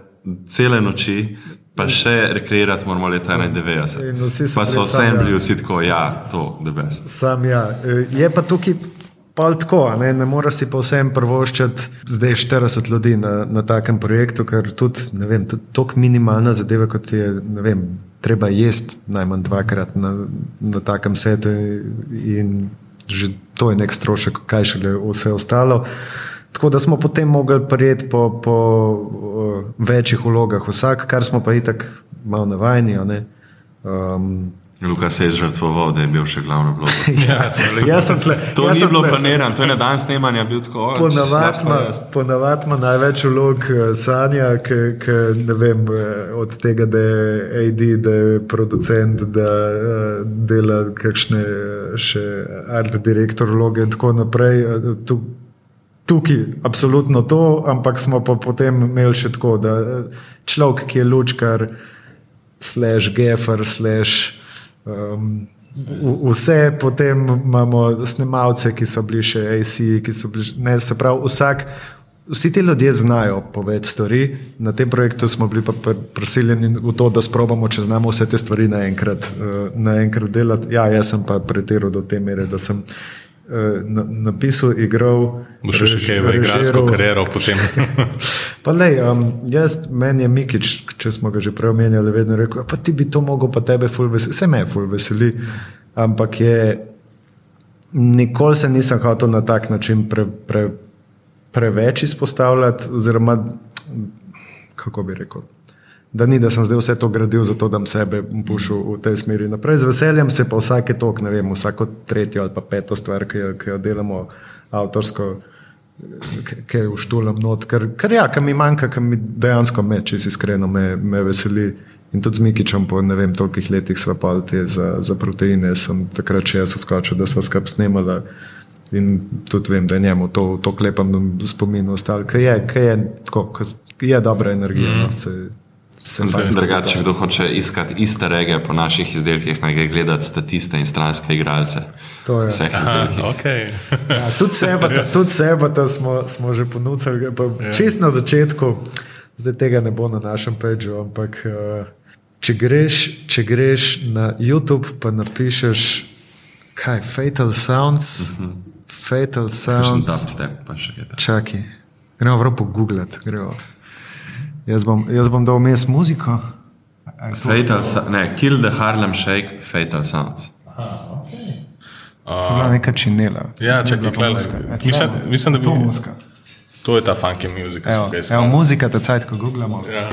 cele noči, pa še rekreirati moramo leta 91. Pa so vsem ja. bili vsi tako, ja, to je best. Sam ja. E, je pa tukaj. Pa tako, ne, ne moreš si pa vsem prvoščati zdaj 40 ljudi na, na takem projektu, ker tudi, ne vem, tako minimalna zadeva, kot je, ne vem, treba jesti najmanj dvakrat na, na takem setu in že to je nek strošek, kaj še le vse ostalo. Uh, Tako da smo potem mogli prijeti po, po uh, večjih vlogah, vsak, kar smo pa itak malo navajeni. Um, Luka se je žrtvoval, da je bil še glavno vlogo. ja, ja, sem tle, to ja ni bilo planirano, to je na dan snemanja bil tako. Ponavadi ima največ vlog uh, Sanja, ki ne vem uh, od tega, da je AD, da je producent, da dela kakšne še art direktor vloge in tako naprej. Tu, tukaj absolutno to, ampak smo pa potem imeli še tako, da človek, ki je lučkar, slash gefer, slash. Um, Vse potem imamo snemalce, ki so bili še AC, ki so bili, ne, se pravi, vsak, vsi ti ljudje znajo povedati stvari. Na tem projektu smo bili pa prisiljeni v to, da sprobamo, če znamo vse te stvari naenkrat, uh, naenkrat delati. Ja, jaz sem pa pretiral do te mere, da sem Eh, napisal, igral. Boš še kaj v igralsko kariero potem. pa lej, um, jaz, meni je Mikič, če smo ga že prej omenjali, vedno rekel, pa ti bi to mogel, pa tebe ful veseli. Vse me ful veseli, ampak je, nikoli se nisem hotel na tak način pre, pre, preveč izpostavljati, oziroma, kako bi rekel, da ni, da sem zdaj vse to gradil, zato da bi sebe pušil v tej smeri naprej. Z veseljem se pa vsake tok, ne vem, vsako tretjo ali pa peto stvar, ki jo, ki jo delamo avtorsko, ki jo uštulam not, ker, ker ja, kar mi manjka, kar mi dejansko me, če si iskreno, me, me veseli. In tudi z Mikičem po ne vem, tolikih letih sva palti za, za proteine, sem takrat še jaz uskočil, da sva skupaj snemala. In tudi vem, da je njemu to, to klepam spomin ostal, ker je, je, je dobra energija. Mm. No, se, Drugače, če kdo hoče iskati iste rege po naših izdelkih, naj gre gledati statiste in stranske igralce. To je vse. Okay. ja, tudi sebe, tudi sebe smo, smo že ponudili. Ja. Čist na začetku, zdaj tega ne bo na našem peču, ampak uh, če, greš, če greš na YouTube, pa napišeš, kaj je Fatal Sounds. Uh mhm. -huh. Fatal Sounds. Čakaj, gremo v ropo Google. Gremo. Jaz bom, jaz bom dal vmes muziko. Fatal, ne, kill the Harlem Shake, Fatal Sounds. To je neka činela. Ja, čakaj, klejska. Mislim, mislim, da bi to muska. To je ta funky muzika. Evo, evo muzika, ta cajt, ko googlamo. Ja.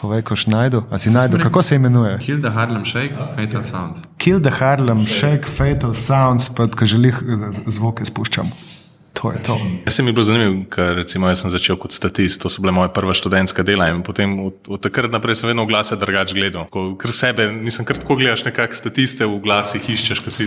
Povej, koš najdu. A si najdu, kako se imenuje? Kill the Harlem Shake, Fatal Sounds. Kill the Harlem Shake, Fatal Sounds, pa ko želih zvoke spuščam. To To je to. Jaz sem bil zanimiv, ker recimo jaz sem začel kot statist, to so bile moje prva študentska dela in potem od, od takrat naprej sem vedno v glase drugač gledal. Ko, ker sebe, nisem kar tako gledaš nekak statiste v glasih, iščeš, ko si.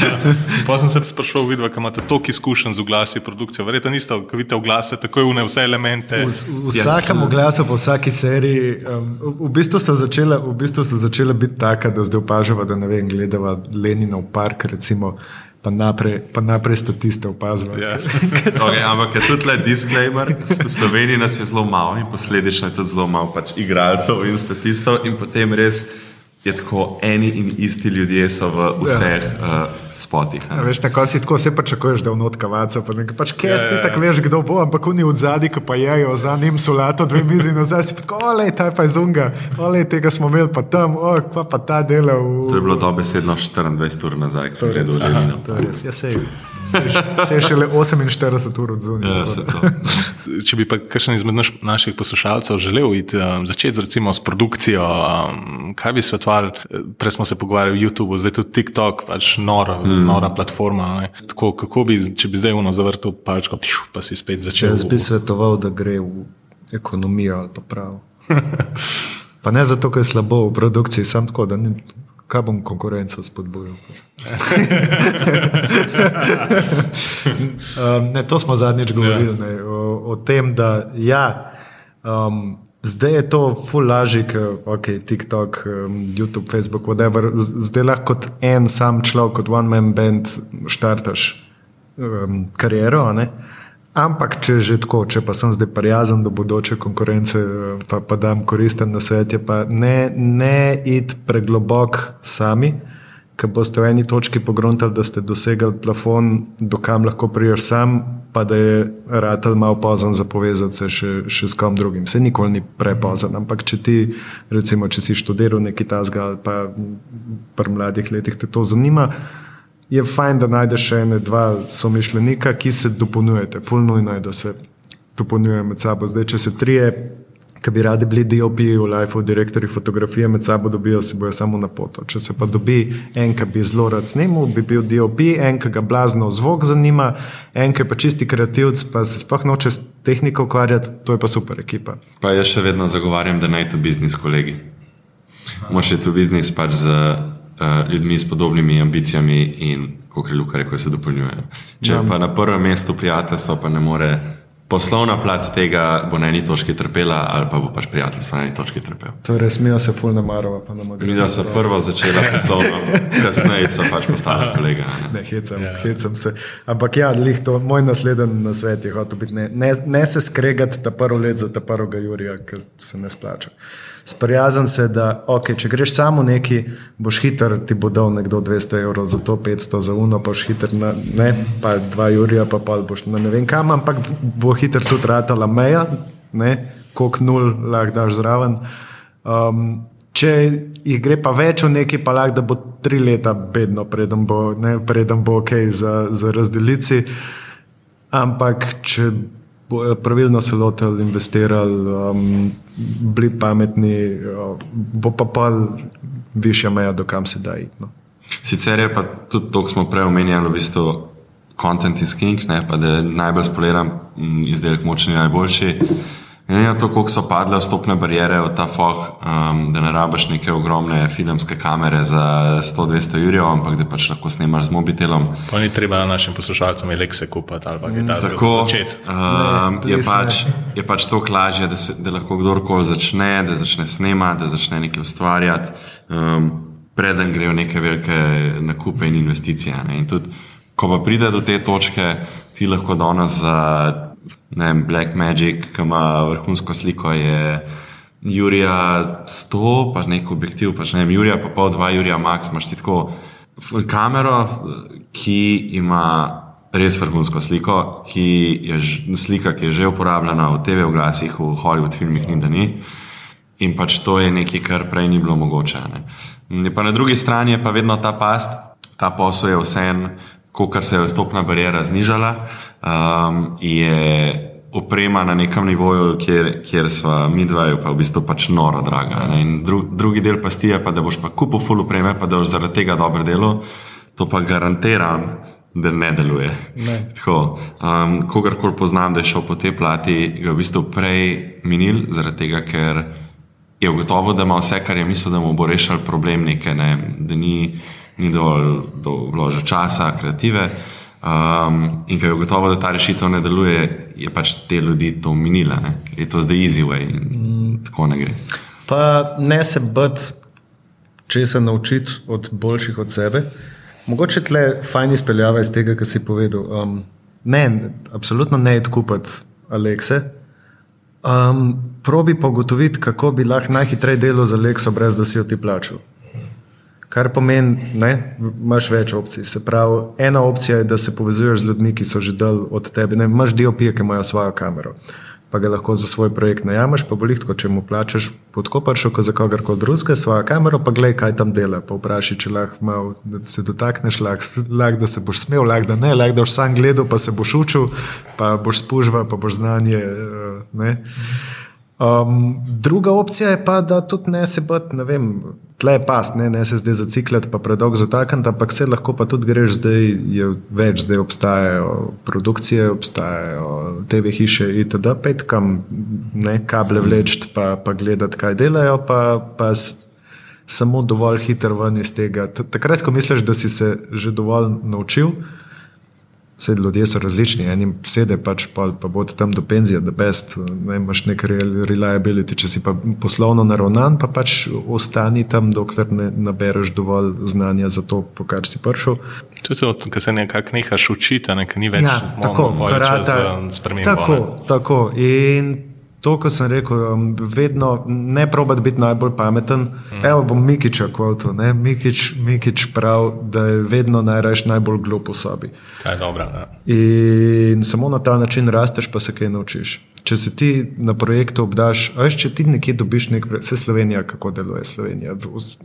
pa sem se sprašval, vidva, kam imate toliko izkušenj z glasi produkcije. Verjetno niste, ko vidite v glase, tako je une vse elemente. V, v vsakem oglasu, po vsaki seriji, um, v, v bistvu so začele, v bistvu so začele biti taka, da zdaj opažava, da ne vem, gledava Lenina v park, recimo pa naprej, pa naprej statiste opazovali. Yeah. okay, ampak je tudi le disclaimer, v Sloveniji nas je zelo malo in posledično je tudi zelo malo pač igralcev in statistov in potem res je tako, eni in isti ljudje so v vseh ja. uh, spotih. Ja, veš, tako si tako vse pričakuješ, da vnotka vaca. Pa nekaj, pač kje si ja, ja, tako veš, kdo bo, ampak oni od zadaj, ki pa jejo za njim solato, dve mizi nazaj, si tako, olej, ta pa je zunga, olej, tega smo imeli pa tam, o, kva pa ta dela. V... To je bilo dobesedno 24 ur nazaj, ko sem gledal Lenino. To je res, ja sej. Se je šele 48 ur od zunaj. Ja, Če bi pa kakšen izmed naš, naših poslušalcev želel iti, um, začeti recimo s produkcijo, um, kaj bi svetoval? stvar. Prej smo se pogovarjali o YouTubu, zdaj tudi TikTok, pač nora, mm. nora platforma. Tako, kako bi, če bi zdaj uno zavrtel palčko, pšu, pa si spet začel? Jaz bi svetoval, da gre v ekonomijo ali pa prav. pa ne zato, ker je slabo v produkciji, sam tako, da ni. Kaj bom konkurenco spodbujal? um, ne, to smo zadnjič govorili ja. ne, o, o tem, da ja, um, Zdaj je to ful lažje, okay, TikTok, um, YouTube, Facebook, whatever. Zdaj lahko kot en sam človek, kot one man band, štartaš um, kariero. Ampak, če že tako, če pa sem zdaj prijazen do bodoče konkurence, pa, pa dam koristen na svet, je pa ne, ne id preglobok sami ki boste v eni točki pogruntali, da ste dosegli plafon, do kam lahko priješ sam, pa da je ratelj malo pozan za povezati se še, še s kom drugim. Se nikoli ni prepozan, ampak če ti, recimo, če si študiral neki tasga ali pa pri mladih letih te to zanima. Je fajn, da najdeš še ene, dva somišljenika, ki se dopolnjujete. Fulno je, da se dopolnjujete med sabo. Zdaj, če se trije ki bi radi bili DOP-ji v Life, direktori fotografije, med sabo dobijo, se bojo samo na poto. Če se pa dobi en, ki bi zelo rad snimil, bi bil DOP, en, ki ga blazno zvok zanima, en, ki pa čisti kreativc, pa se sploh noče s tehniko ukvarjati, to je pa super ekipa. Pa jaz še vedno zagovarjam, da naj to biznis kolegi. Moš je to biznis pač z uh, ljudmi s podobnimi ambicijami in, kot je Luka rekel, se dopolnjujejo. Če ja. pa na prvem mestu prijateljstvo, pa ne more poslovna plat tega bo na eni točki trpela, ali pa bo pač prijateljstvo na eni točki trpel. Torej, smijo se fulno marova, pa nam gre. Mi smo prvo začeli poslovno, kasneje so pač postali kolega. Ne, ne hecam, ja. hecam se. Ampak ja, lih to, moj naslednji na svet je hotel biti, ne, ne, ne se skregati ta prvo let za ta prvega Jurija, ker se ne splača sprijazen se, da okay, če greš samo neki, boš hiter, ti bo dal nekdo 200 evrov za to, 500 za uno, pa boš hiter, na, ne, pa 2 jurija, pa pa boš na ne vem kam, ampak bo hiter tudi ratala meja, koliko nul lahko daš zraven. Um, če jih gre pa več v neki, pa lahko da bo tri leta bedno, preden bo, ne, preden bo ok za, za razdelici. Ampak, če pravilno se lotili, investirali, um, bili pametni, uh, bo pa pa višja meja, do kam se da iti. No. Sicer je pa tudi to, kar smo prej omenjali, v bistvu content is king, ne, pa da je najbolj spoliran izdelek močni, najboljši. Ne na to, koliko so padle vstopne barijere v ta foh, um, da ne rabiš neke ogromne filmske kamere za 100-200 jurjev, ampak da pač lahko snimaš z mobitelom. Pa ni treba našim poslušalcem elekse kupiti ali kaj takega. Tako um, je, pač, je pač to lažje, da, se, da lahko kdorkoli začne, da začne snemati, da začne nekaj ustvarjati, um, preden grejo neke velike nakupe in investicije. Ne. In tudi, ko pa pride do te točke, ti lahko danes za ne vem, Black Magic, ki ima vrhunsko sliko, je Jurija 100, pa nek objektiv, pač ne vem, Jurija pa pol 2, Jurija Max, imaš ti tako kamero, ki ima res vrhunsko sliko, ki je slika, ki je že uporabljena v TV oglasih, v Hollywood filmih, ni da ni. In pač to je nekaj, kar prej ni bilo mogoče. Pa na drugi strani je pa vedno ta past, ta posel je vseeno ko se je vstopna barijera znižala, um, je oprema na nekem nivoju, kjer, kjer smo mi dva, pa v bistvu pač noro draga. Dru, drugi del pasti je pa, da boš pa kupil full opreme, pa da boš zaradi tega dobro delo. To pa garantiram, da ne deluje. Ne. Tako, um, kogarkoli poznam, da je šel po tej plati, ga je v bistvu prej minil, zaradi tega, ker je ugotovil, da ima vse, kar je mislil, da mu bo rešil problem, nekaj, ne, da ni, ni dovolj do vložil časa, kreative. Um, in ko je ugotovil, da ta rešitev ne deluje, je pač te ljudi to minila, ne, ker je to zdaj easy way in tako ne gre. Pa ne se bati, če se naučiti od boljših od sebe. Mogoče tle fajn izpeljava iz tega, kar si povedal. Um, ne, absolutno ne je kupiti Alekse. Um, probi pa ugotoviti, kako bi lahko najhitreje delal za Alekso, brez da si jo ti plačal. Kar pomeni, da imaš več opcij. Se pravi, ena opcija je, da se povezuješ z ljudmi, ki so že dal od tebe. Ne, imaš DOP, ki imajo svojo kamero, pa ga lahko za svoj projekt najameš, pa bo lahko, če mu plačeš podkoparšo, kot za kogarkoli drugega, svojo kamero, pa gledaj, kaj tam dela. Pa vprašaj, če lahko malo, se dotakneš, lahko, lahko da se boš smel, lahko da ne, lahko da boš sam gledal, pa se boš učil, pa boš spužva, pa boš znanje. eh, Ne. Um, druga opcija je pa, da tudi ne se vem, tle past, ne, ne se zdaj zaciklati, pa predolgo zatakniti, ampak se lahko pa tudi greš, zdaj je več, zdaj obstajajo produkcije, obstajajo TV hiše itd. Pet kam ne, kable vleči, pa, pa gledati, kaj delajo, pa, pa samo dovolj hiter ven iz tega. Takrat, ko misliš, da si se že dovolj naučil, Vse ljudje so različni, enim sede pač, pa, pa bo tam do penzije, da best, ne imaš nek reliability. Če si pa poslovno naravnan, pa pač ostani tam, dokler ne nabereš dovolj znanja za to, po kar si prišel. To je to, kar se nekako nehaš učiti, ne, ni več Ja, tako, karata. spremembo. Tako, ne. tako. In to, ko sem rekel, um, vedno ne probati biti najbolj pameten. Mm. Evo bom Mikiča kvotu. Mikič, Mikič pravi, da je vedno najraš najbolj glup v sobi. Ta je dobra. Ne. In samo na ta način rasteš, pa se kaj naučiš. Če se ti na projektu obdaš, veš, če ti nekje dobiš nek, vse Slovenija, kako deluje Slovenija.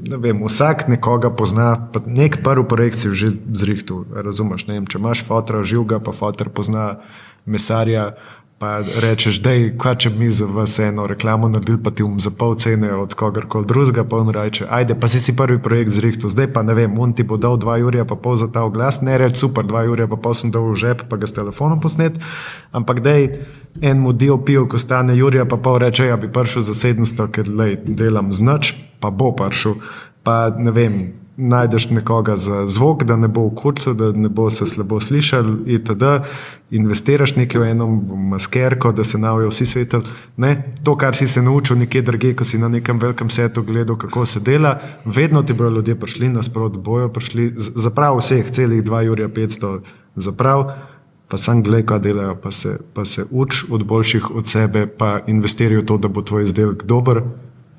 Ne vem, vsak nekoga pozna, nek prvi projekt si že zrihtu, razumeš? Ne vem, če imaš fotra živga, pa fotor pozna mesarja. Pa rečeš, da je, kaj če mi za vas eno reklamo naredili, pa ti um za pol cene od kogarkoli drugega, pa on reče, ajde, pa si si prvi projekt zrihtu, zdaj pa ne vem, on ti bo dal dva urja pa pol za ta oglas, ne reči super, dva urja pa pol sem dal v žep, pa ga s telefonom posnet, ampak da je enemu DOP-ju, ko stane Jurija, pa pol reče, ja bi prišel za 700, ker lej, delam znač, pa bo prišel, pa ne vem, najdeš nekoga za zvok, da ne bo v kurcu, da ne bo se slabo slišal, itd. Investiraš nekaj v eno maskerko, da se navijo vsi svetel. Ne? To, kar si se naučil nekje drugje, ko si na nekem velikem setu gledal, kako se dela, vedno ti bodo ljudje prišli nasprot, bojo prišli, zaprav vseh, celih 2 ur 500, zaprav. Pa sam gledaj, kaj delajo, pa se, pa se uč od boljših od sebe, pa investiraj v to, da bo tvoj izdelek dober,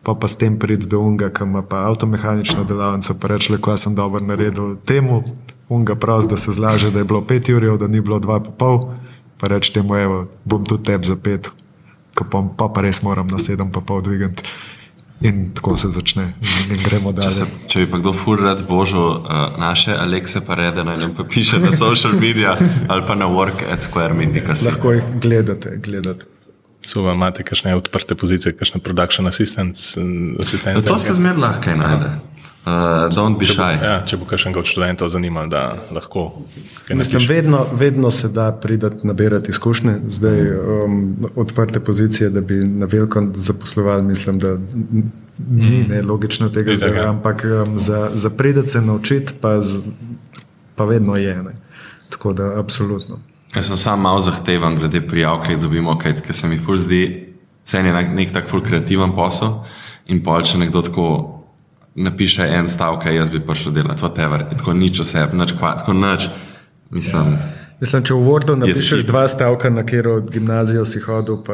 pa pa s tem pridi do unga, ki ima pa avtomehanično delavnico, pa reče, kaj sem dobro naredil temu, unga prost, da se zlaže, da je bilo pet ur, da ni bilo dva pa pol, pa reče temu, evo, bom tudi teb za pet, ko pa, pa, pa res moram na sedem pa pol dvigati. In tako se začne, in, gremo Če, dalje. se, če bi pa kdo ful rad božal uh, naše Alekse pa rede na njem, pa piše na social media ali pa na work at square media. Lahko jih gledate, gledate. So vam imate kakšne odprte pozicije, kakšne production assistants? To se zmer lahko najde. Uh, don't be shy. Ja, če bo kakšen od študentov zanimal, da lahko. Mislim, vedno, vedno se da pridati, nabirati izkušnje. Zdaj um, odprte pozicije, da bi na veliko zaposlovali, mislim, da ni ne, logično tega zdaj, ja. ampak um, za, za pridati se naučiti, pa, z, pa vedno je. Ne. Tako da, absolutno. Jaz sem sam malo zahteven glede prijav, jih dobimo, ker se mi ful zdi, se je nek, nek tak ful kreativen posel in pol, če nekdo tako napiše en stavek, jaz bi prišel delati, whatever, tako nič oseb, nič kva, tako nič. Mislim, Mislim, če v Wordu napišeš hit. dva stavka, na katero gimnazijo si hodil, pa,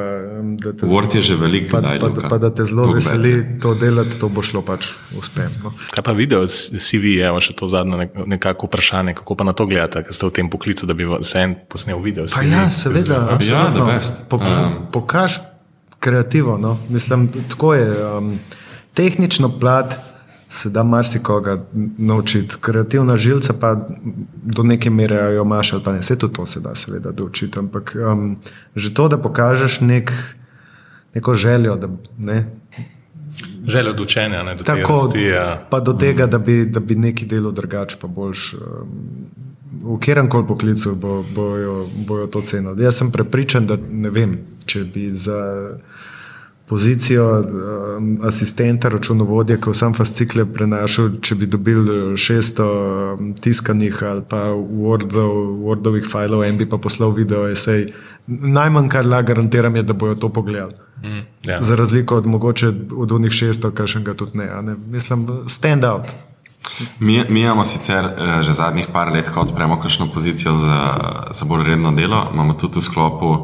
da te, Word je že veliko, pa, daj, pa, Luka. pa da te zelo Toliko veseli je. to delati, to bo šlo pač uspem. No. Kaj pa video, CV, evo še to zadnje nek, nekako vprašanje, kako pa na to gledate, ker ste v tem poklicu, da bi se en posnel video. Pa CV? ja, seveda. Ja, best. Po, po, Um. pokaž kreativo. No. Mislim, tako je. Um, tehnično plat se da marsikoga naučiti, kreativna žilca pa do neke mere jo imaš, ali pa ne. Vse tudi to se da, seveda, naučiti. Ampak um, že to, da pokažeš nek, neko željo, da ne. Želja do učenja, ne, do Tako, rasti. Ja. pa do tega, da bi, da bi neki delo drugače, pa boljš. Um, v kjerem koli poklicu bo, bojo, bojo to cenili. Jaz sem prepričan, da ne vem, če bi za pozicijo um, asistenta računovodja, ko sem fascikle prenašal, če bi dobil 600 um, tiskanih ali pa Wordov, Wordovih filev, en bi pa poslal video esej. Najmanj, kar lahko garantiram, je, da bojo to pogledali. Mm, ja. Za razliko od mogoče od unih 600, kar še ga tudi ne. ne. Mislim, stand out. Mi, mi imamo sicer eh, že zadnjih par let, ko odpremo kakšno pozicijo za, za bolj redno delo, imamo tudi v sklopu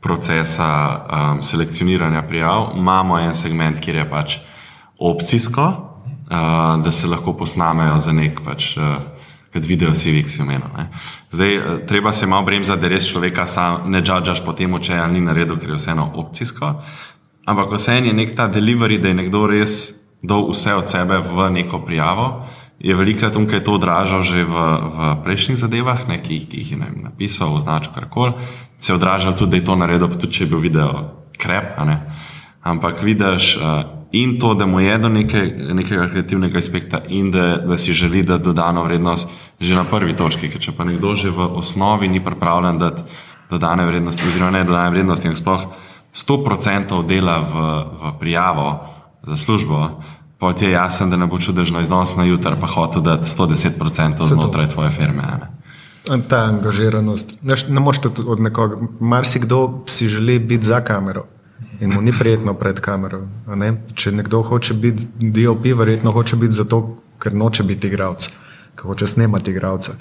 procesa um, selekcioniranja prijav, imamo en segment, kjer je pač opcijsko, uh, da se lahko posnamejo za nek pač. Uh, Kad video si vik si omenil. Zdaj, uh, treba se malo bremzati, da res človeka ne džadžaš po tem, če ni naredil, ker je vseeno opcijsko. Ampak vseeno je nek ta delivery, da je nekdo res dal vse od sebe v neko prijavo. Je velikrat tukaj to odražal že v, v prejšnjih zadevah, ne, ki, ki jih je ne, napisal, označil karkoli se odraža tudi, da je to naredil, tudi če je bil video krep. Ampak vidiš uh, in to, da mu je do neke, nekega kreativnega aspekta in da, da si želi dati dodano vrednost že na prvi točki. Ker če pa nekdo že v osnovi ni pripravljen dati dodane vrednosti, oziroma ne dodane vrednosti, in sploh 100% dela v, v prijavo za službo. Pa ti je jasno, da ne bo čudežno iznos na jutra, pa hoče dati 110% znotraj tvoje firme. Ne? Ta angažiranost. Ne, ne moreš od nekoga. Marsikdo si želi biti za kamero in mu ni prijetno pred kamero. Ne? Če nekdo hoče biti DOP, verjetno hoče biti zato, ker noče biti igralec, ker hoče snemati igralca.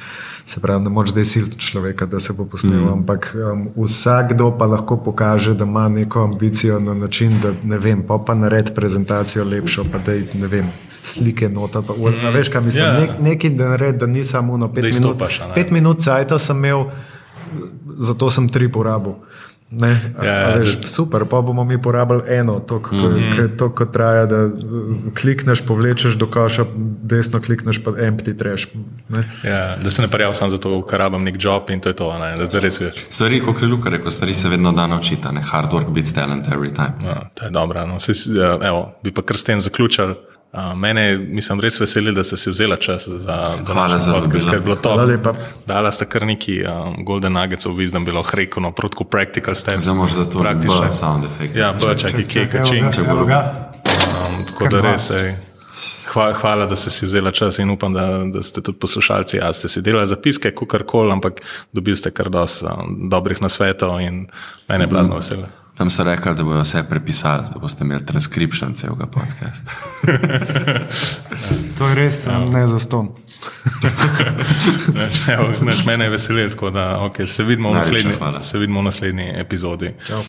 Se pravi, ne moreš zdaj siliti človeka, da se bo posnel. Mm. Ampak um, vsakdo pa lahko pokaže, da ima neko ambicijo na način, da ne vem, pa pa naredi prezentacijo lepšo, pa da ne vem slike nota. Pa, mm. Veš, kaj mislim? Yeah. Ja. Nek, nekaj, da nared, da ni samo ono pet minut. Stopaš, pet minut cajta sem imel, zato sem tri porabil. Ne, ja, a veš, super, pa bomo mi porabili eno, to, mm -hmm. to, ko traja, da klikneš, povlečeš do kaša, desno klikneš, pa empty trash. Ja, da se ne parjal sam zato, ker rabim nek job in to je to, ne, da, da res veš. Stvari, kot je Luka rekel, stvari se vedno da naučiti, ne hard work beats talent every time. Ja, to je dobro, no, ja, evo, bi pa kar s tem zaključil. Uh, mene je res veselilo, da ste si vzeli čas za današnji podcast, ker je bilo to. Dala ste kar neki um, Golden Nuggets, vizdom bilo hrekuno, protko practical steps. Zdaj možeš za to praktično sound effect. Ja, pa čakaj, kje je kačin. Tako da res, ej, hvala, hvala, da ste si vzeli čas in upam, da, da ste tudi poslušalci. Ja, ste si delali zapiske, kakorkoli, ampak dobili ste kar dosti um, dobrih nasvetov in mene je blazno veselilo. Tam so rekli, da bodo vse prepisali, da boste imeli transkripcijo celega podcasta. to je res, ja. ne za ston. Mene je veselje, da okay, se vidimo v naslednji epizodi. Čau.